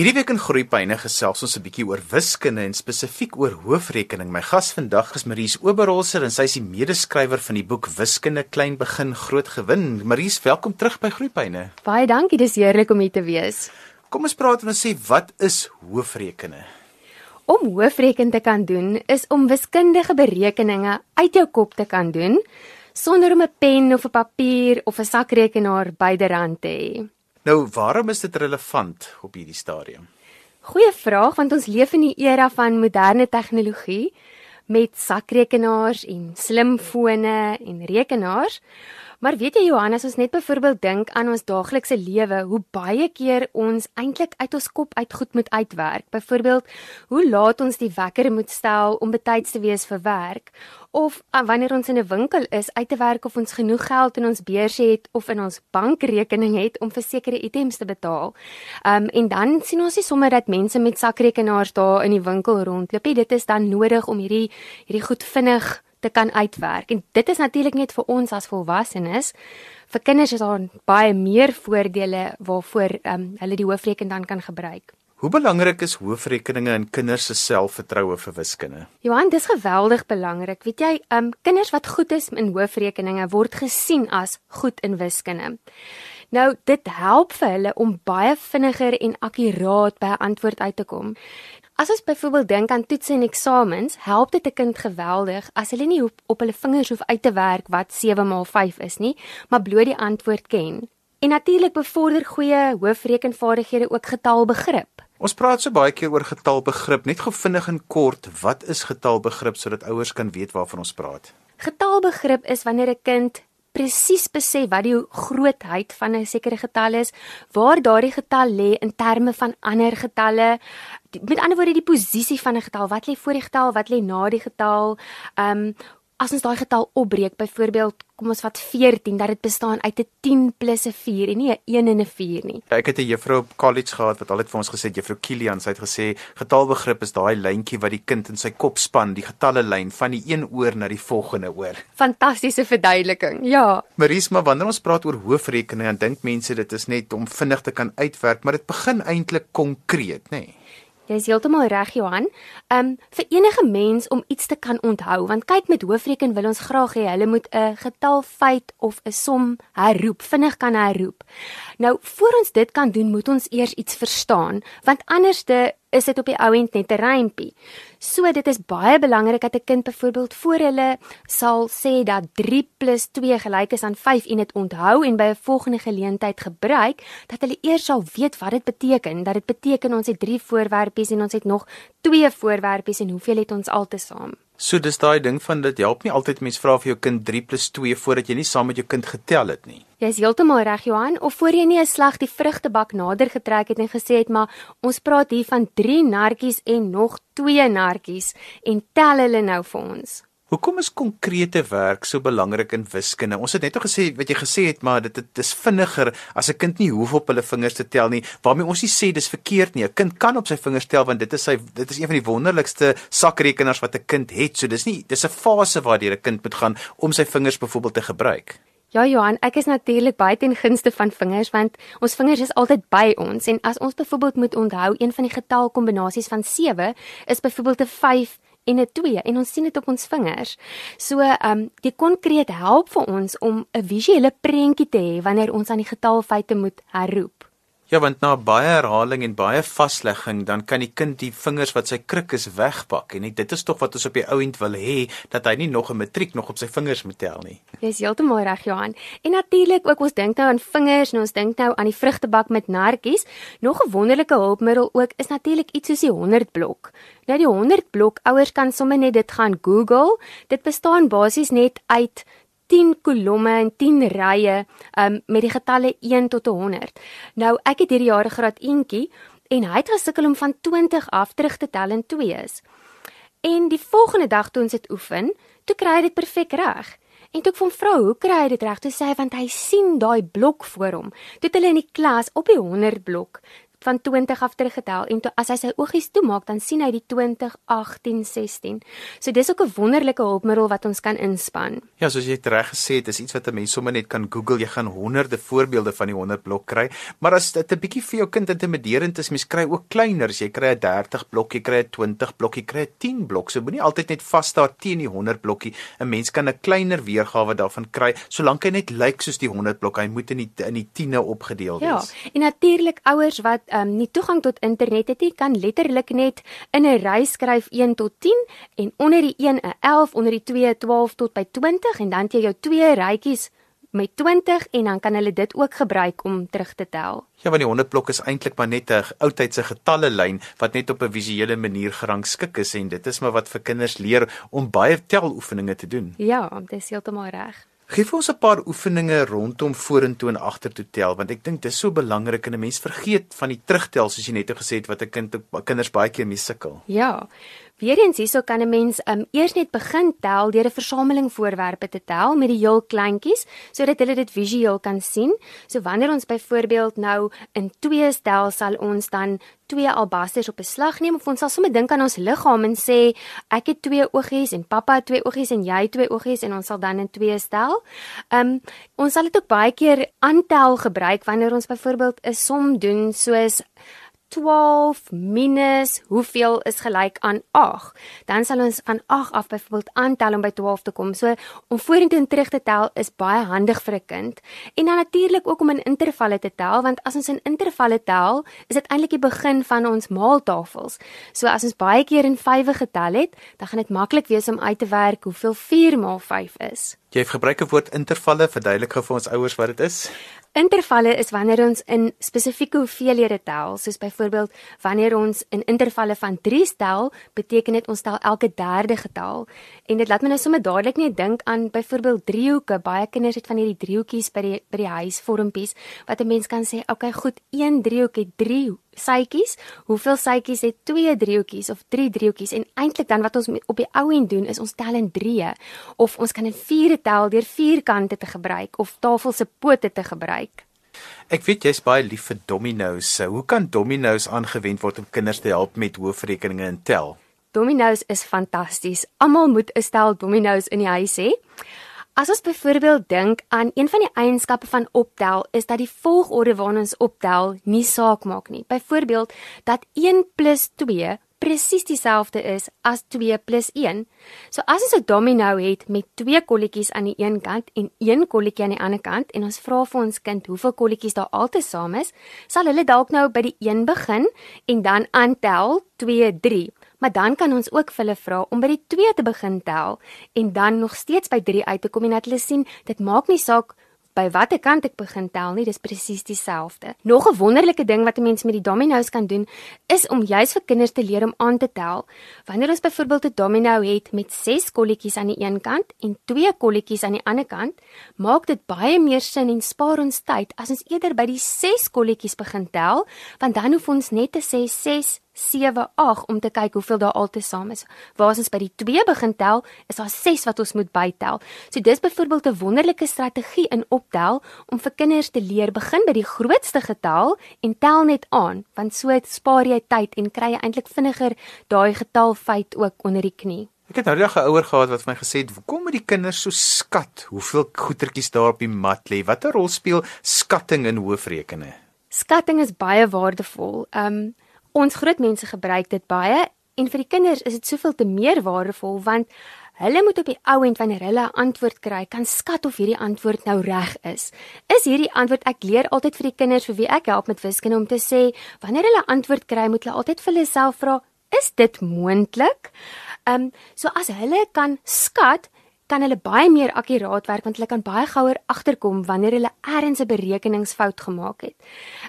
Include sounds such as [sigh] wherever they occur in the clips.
Hierdie week in Groepyne gesels ons 'n bietjie oor wiskunde en spesifiek oor hoofrekening. My gas vandag is Maries Oberholzer en sy is die medeskrywer van die boek Wiskunde klein begin groot gewin. Maries, welkom terug by Groepyne. Baie dankie, dis heerlik om hier te wees. Kom ons praat en ons sê wat is hoofrekening? Om hoofrekening te kan doen is om wiskundige berekeninge uit jou kop te kan doen sonder om 'n pen of 'n papier of 'n sakrekenaar byderhand te hê. Nou, waarom is dit relevant op hierdie stadium? Goeie vraag want ons leef in die era van moderne tegnologie met sakrekenaars en slimfone en rekenaars. Maar weet jy Johannes, ons net byvoorbeeld dink aan ons daaglikse lewe, hoe baie keer ons eintlik uit ons kop uit goed moet uitwerk. Byvoorbeeld, hoe laat ons die wekker moet stel om betyds te wees vir werk of uh, wanneer ons in 'n winkel is uit te werk of ons genoeg geld in ons beursie het of in ons bankrekening het om vir sekere items te betaal. Um en dan sien ons nie sommer dat mense met sakrekenaars daar in die winkel rondloop nie. Dit is dan nodig om hierdie hierdie goed vinnig te kan uitwerk. En dit is natuurlik net vir ons as volwassenes. Vir kinders is daar baie meer voordele waarvoor um, hulle die hoofrekening dan kan gebruik. Hoe belangrik is hoofrekeninge in kinders se selfvertroue vir wiskunde? Johan, dis geweldig belangrik. Weet jy, um kinders wat goed is in hoofrekeninge word gesien as goed in wiskunde. Nou, dit help vir hulle om baie vinniger en akkuraat by 'n antwoord uit te kom. As ons byvoorbeeld dink aan toetse en eksamens, help dit 'n kind geweldig as hulle nie op, op hulle vingers hoef uit te werk wat 7 maal 5 is nie, maar bloot die antwoord ken. En natuurlik bevorder goeie hoofrekenvaardighede ook getalbegrip. Ons praat so baie keer oor getalbegrip, net gou vinnig en kort, wat is getalbegrip sodat ouers kan weet waarvan ons praat? Getalbegrip is wanneer 'n kind presies besef wat die grootheid van 'n sekere getal is, waar daardie getal lê in terme van ander getalle, met ander woorde die posisie van 'n getal, wat lê voor die getal, wat lê na die getal, ehm um, as ons daai getal opbreek, byvoorbeeld, kom ons vat 14, dat dit bestaan uit 'n 10 plus 'n 4 en nie 'n 1 en 'n 4 nie. Ek het 'n juffrou op college gehad wat altyd vir ons gesê het, juffrou Kilian, sy het gesê getalbegrip is daai lyntjie wat die kind in sy kop span, die getalle lyn van die een oor na die volgende oor. Fantastiese verduideliking. Ja. Maries, maar wanneer ons praat oor hoofrekening, dan dink mense dit is net om vinnig te kan uitwerk, maar dit begin eintlik konkreet, nê? Nee. Jy is heeltemal reg Johan. Um vir enige mens om iets te kan onthou, want kyk met hoofreken wil ons graag hê hulle moet 'n getalfeit of 'n som herroep, vinnig kan herroep. Nou, voor ons dit kan doen, moet ons eers iets verstaan, want anderste is dit op die ou end net 'n rympie. So dit is baie belangrik dat 'n kind byvoorbeeld voor hulle sal sê dat 3 + 2 gelyk is aan 5 en dit onthou en by 'n volgende geleentheid gebruik, dat hulle eers sal weet wat dit beteken, dat dit beteken ons het 3 voorwerpies en ons het nog 2 voorwerpies en hoeveel het ons altesaam. So dis daai ding van dit help nie altyd mens vra vir jou kind 3 + 2 voordat jy nie saam met jou kind getel het nie. Jy is heeltemal reg Johan, of voor jy nie 'n slag die vrugtebak nader getrek het en gesê het maar ons praat hier van 3 nartjies en nog 2 nartjies en tel hulle nou vir ons. Hoekom is konkrete werk so belangrik in wiskunde? Ons het net al gesê wat jy gesê het, maar dit dit is vinniger as 'n kind nie hoef op hulle vingers te tel nie. Waarmee ons nie sê dis verkeerd nie. 'n Kind kan op sy vingers tel want dit is sy dit is een van die wonderlikste sakrekenaars wat 'n kind het. So dis nie dis 'n fase waardeur 'n kind moet gaan om sy vingers byvoorbeeld te gebruik. Ja Johan, ek is natuurlik baie ten gunste van vingers want ons vingers is altyd by ons en as ons byvoorbeeld moet onthou een van die getalkombinasies van 7 is byvoorbeeld 'n 5 en 'n 2 en ons sien dit op ons vingers. So, ehm um, die konkreet help vir ons om 'n visuele prentjie te hê wanneer ons aan die getalfeite moet herroep. Ja, want na baie herhaling en baie vaslegging, dan kan die kind die vingers wat sy kruk is wegpak en dit is tog wat ons op die ou end wil hê dat hy nie nog 'n matriek nog op sy vingers moet tel nie. Jy is heeltemal reg, Johan. En natuurlik ook ons dink nou aan vingers en ons dink nou aan die vrugtebak met nartjies. Nog 'n wonderlike hulpmiddel ook is natuurlik iets soos die 100 blok. Nou die 100 blok, ouers kan sommer net dit gaan Google. Dit bestaan basies net uit 10 kolomme en 10 rye um, met die getalle 1 tot 100. Nou ek het hierdie jare graad eentjie en hy het gesukkel om van 20 af terug te tel in 2's. En die volgende dag toe ons dit oefen, toe kry hy dit perfek reg. En toe ek van vrou, hoe kry hy dit reg? Toe sê hy want hy sien daai blok voor hom. Toe het hulle in die klas op die 100 blok van 20 af teruggetel en to, as hy sy oogies toemaak, dan sien hy die 20, 18, 16. So dis ook 'n wonderlike hulpmiddel wat ons kan inspann. Ja, soos jy reg gesê het, is iets wat 'n mens sommer net kan Google. Jy gaan honderde voorbeelde van die 100 blok kry. Maar as dit 'n bietjie vir jou kind intimiderend is, mens kry ook kleiners. Jy kry 'n 30 blok, jy kry 'n 20 blok, jy kry 'n 10 blok. So moenie altyd net vas staan teen die 100 blokkie. 'n Mens kan 'n kleiner weergawe daarvan kry, solank hy net lyk soos die 100 blok. Hy moet in die in die 10e opgedeel Ja, wees. en natuurlik ouers wat um, nie toegang tot internet het nie, kan letterlik net in 'n ry skryf 1 tot 10 en onder die 1 'n 11, onder die 2 'n 12 tot by 20 en dan het jy jou twee rytjies met 20 en dan kan hulle dit ook gebruik om terug te tel. Ja, want die 100 blok is eintlik maar net 'n oudtydse getallelyn wat net op 'n visuele manier gerangskik is en dit is maar wat vir kinders leer om baie teloefeninge te doen. Ja, dis heeltemal reg. Gee vir ons 'n paar oefeninge rondom vorentoe en agtertoe tel want ek dink dis so belangrik en 'n mens vergeet van die terugtel soos jy net gesê het wat 'n kind kinders baie keer mee sukkel. Ja. Weereens hierso kan 'n mens um, eers net begin tel deur 'n versameling voorwerpe te tel met die heel kleintjies sodat hulle dit visueel kan sien. So wanneer ons byvoorbeeld nou in twee stel sal ons dan twee albasters op 'n slag neem of ons sal sommer dink aan ons liggaam en sê ek het twee oogies en pappa het twee oogies en jy twee oogies en ons sal dan in twee stel. Um ons sal dit ook baie keer aantel gebruik wanneer ons byvoorbeeld 'n som doen soos 12 minus hoeveel is gelyk aan 8. Dan sal ons van 8 af byvoorbeeld aantel om by 12 te kom. So om vorentoe en terug te tel is baie handig vir 'n kind. En dan natuurlik ook om in intervalle te tel want as ons in intervalle tel, is dit eintlik die begin van ons maaltafels. So as ons baie keer in vywe getel het, dan gaan dit maklik wees om uit te werk hoeveel 4 maal 5 is. Jy gebruik 'n woord intervalle, verduidelik gou vir ons ouers wat dit is. Intervalle is wanneer ons in spesifieke hoeveelhede tel, soos byvoorbeeld wanneer ons in intervalle van 3 tel, beteken dit ons tel elke derde getal. En dit laat my nou sommer dadelik net dink aan byvoorbeeld driehoeke. Baie kinders het van hierdie driehoekies by die by die huis vormpies wat 'n mens kan sê, "Oké, okay, goed, een driehoek het 3 sytjies. Hoeveel sytjies het twee driehoekies of drie driehoekies? En eintlik dan wat ons op die ou end doen is ons tel in 3 of ons kan in 4 tel deur vierkante te gebruik of tafel se pote te gebruik. Ek weet jy's baie lief vir dominos. Hoe kan dominos aangewend word om kinders te help met hoofrekeninge en tel? Dominos is fantasties. Almal moet 'n stel dominos in die huis hê. As ons byvoorbeeld dink aan een van die eienskappe van optel is dat die volgorde waarna ons optel nie saak maak nie. Byvoorbeeld dat 1 + 2 presies dieselfde is as 2 + 1. So as ons 'n domino het met twee kolletjies aan die een kant en een kolletjie aan die ander kant en ons vra vir ons kind hoeveel kolletjies daar altesaam is, sal hulle dalk nou by die 1 begin en dan aantel 2 3. Maar dan kan ons ook vir hulle vra om by die 2 te begin tel en dan nog steeds by 3 uit te kom en dat hulle sien dit maak nie saak by watter kant ek begin tel nie, dis presies dieselfde. Nog 'n wonderlike ding wat 'n mens met die dominos kan doen, is om juis vir kinders te leer om aan te tel. Wanneer ons byvoorbeeld 'n domino het met 6 kolletjies aan die een kant en 2 kolletjies aan die ander kant, maak dit baie meer sin en spaar ons tyd as ons eerder by die 6 kolletjies begin tel, want dan hoef ons net te sê 6 7 8 om te kyk hoeveel daar altesaam is. Waar ons by die 2 begin tel, is daar 6 wat ons moet bytel. So dis byvoorbeeld 'n wonderlike strategie in optel om vir kinders te leer begin by die grootste getal en tel net aan, want so spaar jy tyd en kry jy eintlik vinniger daai getalfeit ook onder die knie. Ek het nou net 'n ouer gehad wat vir my gesê het, "Hoekom moet die kinders so skat hoeveel goetertjies daar op die mat lê? Watter rol speel skatting in hoofrekene?" Skatting is baie waardevol. Um ons groot mense gebruik dit baie en vir die kinders is dit soveel te meer waardevol want hulle moet op die ou end wanneer hulle 'n antwoord kry, kan skat of hierdie antwoord nou reg is. Is hierdie antwoord ek leer altyd vir die kinders vir wie ek help met wiskunde om te sê wanneer hulle antwoord kry, moet hulle altyd vir hulle self vra, is dit moontlik? Ehm um, so as hulle kan skat kan hulle baie meer akkuraat werk want hulle kan baie gouer agterkom wanneer hulle ergens 'n berekeningsfout gemaak het.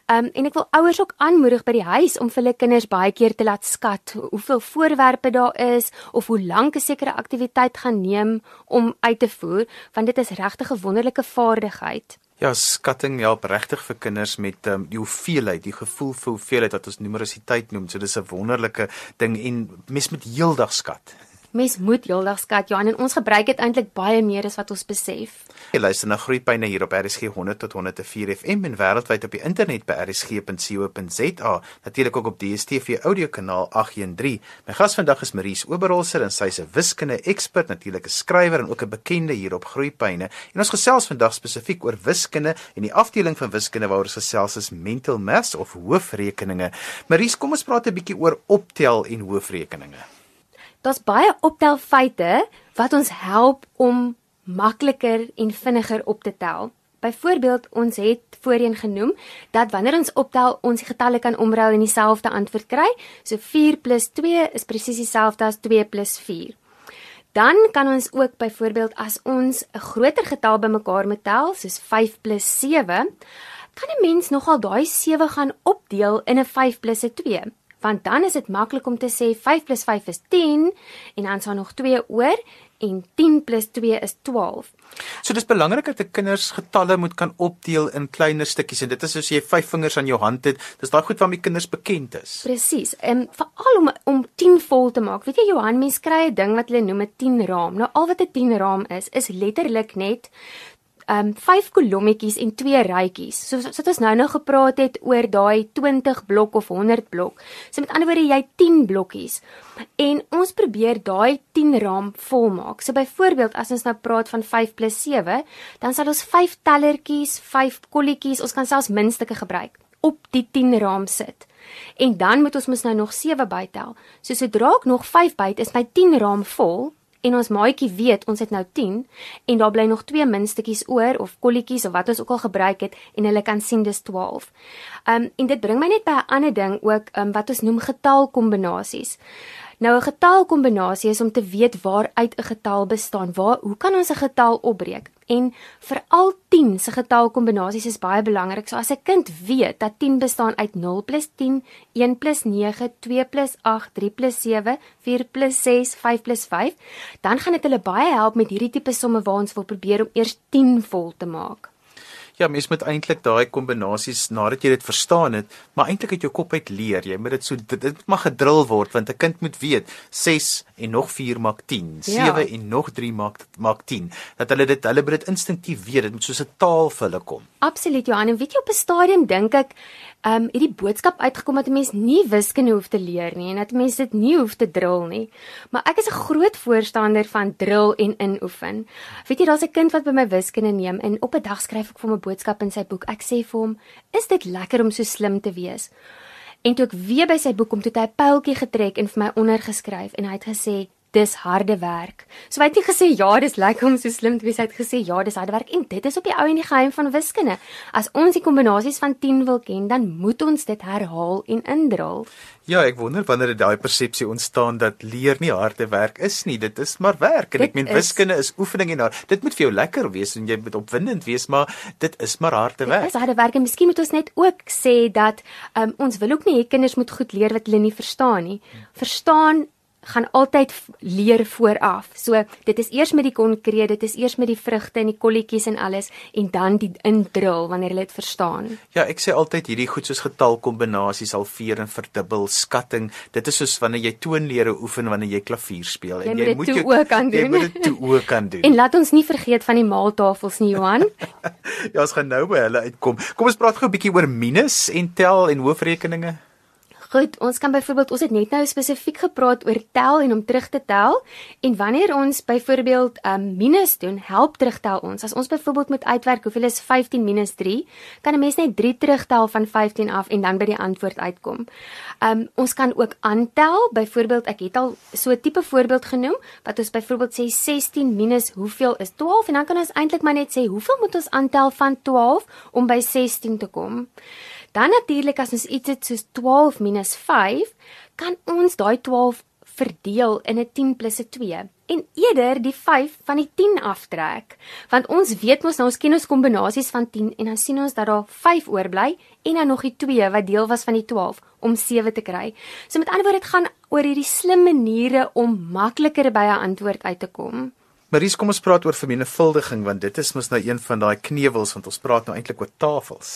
Um en ek wil ouers ook aanmoedig by die huis om vir hulle kinders baie keer te laat skat hoeveel voorwerpe daar is of hoe lank 'n sekere aktiwiteit gaan neem om uit te voer want dit is regtig 'n wonderlike vaardigheid. Ja, skatting help regtig vir kinders met um, die hoeveelheid, die gevoel vir hoeveelheid wat ons numerositeit noem. So dis 'n wonderlike ding en mens moet heeldag skat. Mens moet heeldag skat Johan en ons gebruik dit eintlik baie meer as wat ons besef. Jy luister na Groepyne hier op RSG 100 tot 104 FM en wêreldwyd op die internet by rsg.co.za, natuurlik ook op DStv audiokanaal 813. My gas vandag is Maries Oberholzer en sy's 'n wiskunde-ekspert, natuurlik 'n skrywer en ook 'n bekende hier op Groepyne. En ons gesels vandag spesifiek oor wiskunde en die afdeling van wiskunde waaroor ons gesels is mental maths of hoofrekeninge. Maries, kom ons praat 'n bietjie oor optel en hoofrekeninge. Daar's baie optelfeite wat ons help om makliker en vinniger op te tel. Byvoorbeeld, ons het voorheen genoem dat wanneer ons optel, ons die getalle kan omruil en dieselfde antwoord kry. So 4 + 2 is presies dieselfde as 2 + 4. Dan kan ons ook byvoorbeeld as ons 'n groter getal bymekaar moet tel, soos 5 + 7, kan 'n mens nogal daai 7 gaan opdeel in 'n 5 + 'n 2 want dan is dit maklik om te sê 5 + 5 is 10 en dan sal nog 2 oor en 10 + 2 is 12. So dis belangrik dat 'n kinders getalle moet kan opdeel in kleiner stukkies en dit is as jy 5 vingers aan jou hand het, dis daai goed waarmee kinders bekend is. Presies. En veral om om 10 vol te maak. Weet jy Johan, mens kry 'n ding wat hulle noem 'n 10 raam. Nou al wat 'n 10 raam is, is letterlik net um 5 kolommetjies en 2 rytjies. So so het ons nou nou gepraat het oor daai 20 blok of 100 blok. So met ander woorde jy 10 blokkies. En ons probeer daai 10 raam volmaak. So byvoorbeeld as ons nou praat van 5 + 7, dan sal ons 5 tellertjies, 5 kolletjies, ons kan selfs minstukke gebruik op die 10 raam sit. En dan moet ons mos nou nog 7 bytel. So sodra ek nog 5 byt, is my 10 raam vol en ons maatjie weet ons het nou 10 en daar bly nog twee minstukkies oor of kolletjies of wat ons ook al gebruik het en hulle kan sien dis 12. Um en dit bring my net by 'n ander ding ook um wat ons noem getalkombinasies. Nou 'n getalkombinasie is om te weet waaruit 'n getal bestaan. Waar hoe kan ons 'n getal opbreek? En veral 10 se getalkombinasies is baie belangrik. So as 'n kind weet dat 10 bestaan uit 0 + 10, 1 + 9, 2 + 8, 3 + 7, 4 + 6, 5 + 5, dan gaan dit hulle baie help met hierdie tipe somme waar ons wil probeer om eers 10 vol te maak. Ja, mens moet eintlik daai kombinasies nadat jy dit verstaan het, maar eintlik uit jou kop uit leer. Jy moet dit so dit, dit mag gedrul word want 'n kind moet weet 6 en nog 4 maak 10, 7 ja. en nog 3 maak maak 10. Dat hulle dit hulle moet dit instinktief weet. Dit moet soos 'n taal vir hulle kom. Absoluut Johan, en weet jy op 'n stadium dink ek um hierdie boodskap uitgekom dat 'n mens nie wiskunde hoef te leer nie en dat mens dit nie hoef te drill nie. Maar ek is 'n groot voorstander van drill en inoefen. Weet jy, daar's 'n kind wat by my wiskunde neem en op 'n dag skryf ek vir hom 'n boodskap in sy boek. Ek sê vir hom, "Is dit lekker om so slim te wees?" En toe ek weer by sy boek kom, toe het hy 'n pyltjie getrek en vir my ondergeskryf en hy het gesê, dis harde werk. So hy het nie gesê ja, dis lekker om so slim te wees, hy het gesê ja, dis harde werk en dit is op die ou en die geheim van wiskunde. As ons die kombinasies van 10 wil ken, dan moet ons dit herhaal en indrul. Ja, ek wonder wanneer dit daai persepsie ontstaan dat leer nie harde werk is nie, dit is maar werk. En dit ek meen wiskunde is oefening en haar. Dit moet vir jou lekker wees en jy moet opwindend wees, maar dit is maar harde werk. Dit is harde werk en miskien moet ons net ook sê dat um, ons wil ook nie hê kinders moet goed leer wat hulle nie verstaan nie. Verstaan gaan altyd leer vooraf. So dit is eers met die konkreet, dit is eers met die vrugte en die kolletjies en alles en dan die indrul wanneer hulle dit verstaan. Ja, ek sê altyd hierdie goed soos getalkombinasies, halveer en verdubbel, skatting, dit is soos wanneer jy toonlere oefen wanneer jy klavier speel en jy, jy moet dit ook kan doen. Jy moet dit toe ook kan doen. En laat ons nie vergeet van die maaltafels nie, Johan. [laughs] ja, ons gaan nou by hulle uitkom. Kom ons praat gou 'n bietjie oor minus en tel en hoofrekeninge. Goed, ons kan byvoorbeeld ons het net nou spesifiek gepraat oor tel en om terug te tel en wanneer ons byvoorbeeld um minus doen, help terugtel ons. As ons byvoorbeeld moet uitwerk hoeveel is 15 minus 3, kan 'n mens net 3 terugtel van 15 af en dan by die antwoord uitkom. Um ons kan ook aantel, byvoorbeeld ek het al so 'n tipe voorbeeld genoem wat ons byvoorbeeld sê 16 minus hoeveel is 12 en dan kan ons eintlik maar net sê hoeveel moet ons aantel van 12 om by 16 te kom. Dan natuurlik as ons iets het soos 12 minus 5, kan ons daai 12 verdeel in 'n 10 plus 'n 2 en eerder die 5 van die 10 aftrek want ons weet mos nou ons ken ons kombinasies van 10 en dan sien ons dat daar 5 oorbly en dan nog die 2 wat deel was van die 12 om 7 te kry. So met ander woorde dit gaan oor hierdie slim maniere om makliker by 'n antwoord uit te kom. Maries, kom ons praat oor vermenigvuldiging want dit is mos nou een van daai knewels want ons praat nou eintlik oor tafels.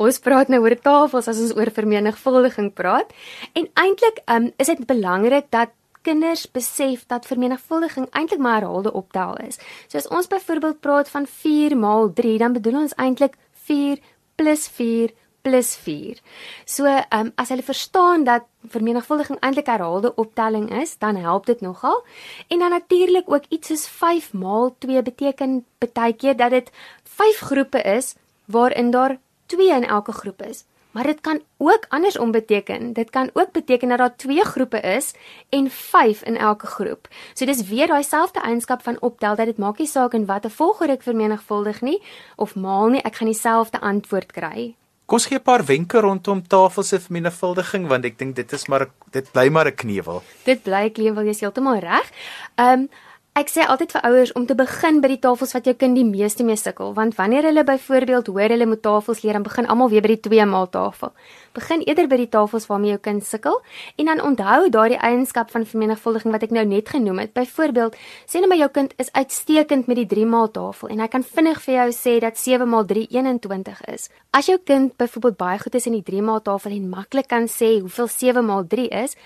Ons praat nou oor tafels as ons oor vermenigvuldiging praat. En eintlik um, is dit belangrik dat kinders besef dat vermenigvuldiging eintlik maar herhaalde optel is. So as ons byvoorbeeld praat van 4 maal 3, dan bedoel ons eintlik 4 plus 4 plus 4. So, ehm um, as hulle verstaan dat vermenigvuldiging eintlik herhaalde optelling is, dan help dit nogal. En dan natuurlik ook iets soos 5 maal 2 beteken baie keer dat dit 5 groepe is waarin daar 2 in elke groep is. Maar dit kan ook andersom beteken. Dit kan ook beteken dat daar twee groepe is en 5 in elke groep. So dis weer daai selfde eienskap van optel dat dit maak nie saak in watter volgorde ek vermenigvuldig nie of maal nie, ek gaan dieselfde antwoord kry. Kom ons gee 'n paar wenke rondom tafel se vermenigvuldiging want ek dink dit is maar dit bly maar 'n kneuwel. Dit bly 'n kneuwel, jy is heeltemal reg. Ehm um, Ek sê altyd vir ouers om te begin by die tafels wat jou kind die meeste mee sukkel, want wanneer hulle byvoorbeeld hoor hulle moet tafels leer, dan begin almal weer by die 2 maal tafel. Begin eerder by die tafels waarmee jou kind sukkel en dan onthou daardie eienskap van vermenigvuldiging wat ek nou net genoem het. Byvoorbeeld, sê net maar jou kind is uitstekend met die 3 maal tafel en hy kan vinnig vir jou sê dat 7 maal 3 21 is. As jou kind byvoorbeeld baie goed is in die 3 maal tafel en maklik kan sê hoeveel 7 maal 3 is,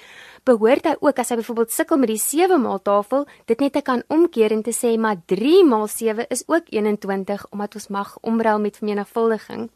behoort hy ook as hy byvoorbeeld sukkel met die 7 maal tafel, dit net te kan omkeer en te sê maar 3 maal 7 is ook 21 omdat ons mag omruil met vermenigvuldiging.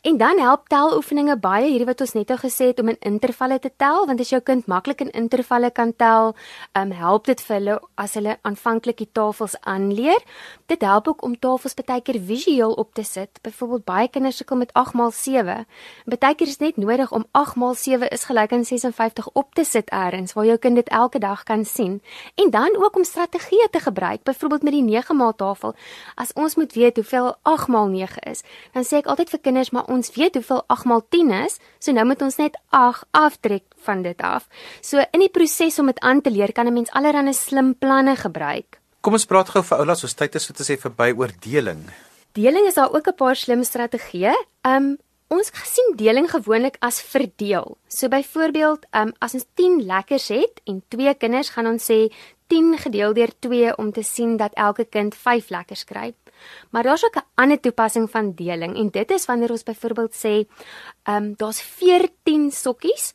En dan help teloefeninge baie hierdie wat ons net nou gesê het om in intervalle te tel want as jou kind maklik in intervalle kan tel, um, help dit vir hulle as hulle aanvanklik die tafels aanleer. Dit help ook om tafels baie keer visueel op te sit. Byvoorbeeld baie kinders sukkel met 8x7. Baie keer is net nodig om 8x7 is gelyk aan 56 op te sit eers waar jou kind dit elke dag kan sien. En dan ook om strategieë te gebruik, byvoorbeeld met die 9x tafel. As ons moet weet hoeveel 8x9 is, dan sê ek altyd vir kinders maar ons weet hoeveel 8 maal 10 is, so nou moet ons net 8 aftrek van dit af. So in die proses om dit aan te leer, kan 'n mens allerlei slim planne gebruik. Kom ons praat gou vir oulas, ons tyd is so te sê verby oor deling. Deling is daar ook 'n paar slim strategieë. Um ons gesien deling gewoonlik as verdeel. So byvoorbeeld, um as ons 10 lekkers het en twee kinders gaan ons sê 10 gedeel deur 2 om te sien dat elke kind 5 lekkers kry. Maar daar's ook 'n ander toepassing van deling en dit is wanneer ons byvoorbeeld sê, ehm um, daar's 14 sokkies.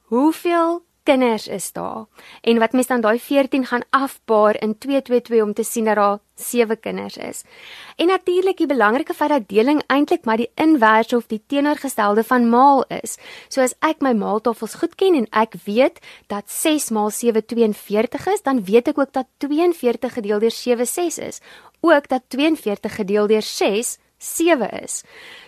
Hoeveel kinders is daar? En wat mens dan daai 14 gaan afbaar in 222 om te sien dat daar 7 kinders is. En natuurlik die belangrike feit dat deling eintlik maar die inverse of die teenoorgestelde van maal is. So as ek my maaltafels goed ken en ek weet dat 6 maal 7 42 is, dan weet ek ook dat 42 gedeel deur 7 6 is ook dat 42 gedeel deur 6 7 is.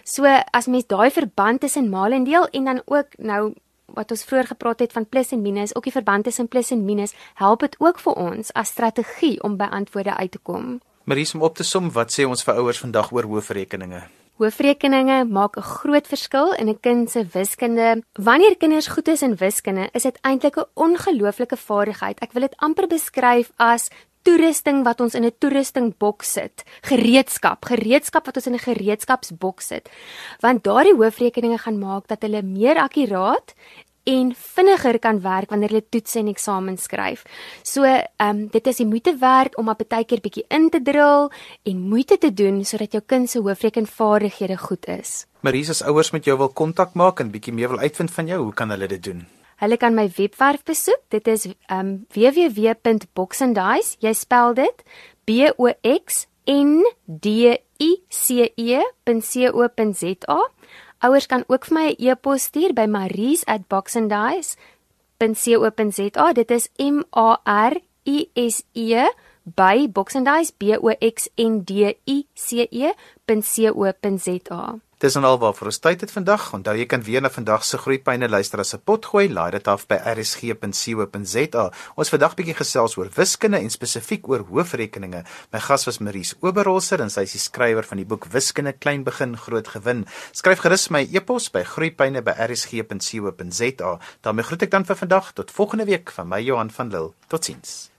So as mens daai verband tussen maal en deel en dan ook nou wat ons vroeër gepraat het van plus en minus, ook die verband tussen plus en minus, help dit ook vir ons as strategie om by antwoorde uit te kom. Maries om op te som, wat sê ons vir ouers vandag oor hoofrekeninge? Hoofrekeninge maak 'n groot verskil in 'n kind se wiskunde. Wanneer kinders goed is in wiskunde, is dit eintlik 'n ongelooflike vaardigheid. Ek wil dit amper beskryf as toerusting wat ons in 'n toerustingboks sit, gereedskap, gereedskap wat ons in 'n gereedskapsboks sit. Want daardie hoofrekeninge gaan maak dat hulle meer akkuraat en vinniger kan werk wanneer hulle toetse en eksamens skryf. So, ehm um, dit is die moeite werd om op 'n tydjie bietjie in te drill en moeite te doen sodat jou kind se hoofrekenvaardighede goed is. Maries, as ouers met jou wil kontak maak en bietjie meer wil uitvind van jou, hoe kan hulle dit doen? Hulle kan my webwerf besoek. Dit is um www.boxandice. Jy spel dit B O X N D I C E.co.za. Ouers kan ook vir my 'n e-pos stuur by maries@boxandice.co.za. Dit is M A R I S E by boxandice b o x n d i c e.co.za. Dis en alwaar vir ons tyd het vandag. Onthou jy kan weer na vandag se groeipyne luister as 'n pot gooi. Laai dit af by rsg.co.za. Ons vandag bietjie gesels oor wiskunde en spesifiek oor hoofrekeninge. My gas was Maries Oberholzer en sy is die skrywer van die boek Wiskunde klein begin groot gewin. Skryf gerus my e-pos by groeipyne@rsg.co.za. daarmee groet ek dan vir vandag tot volgende week van my Johan van Lille. Totsiens.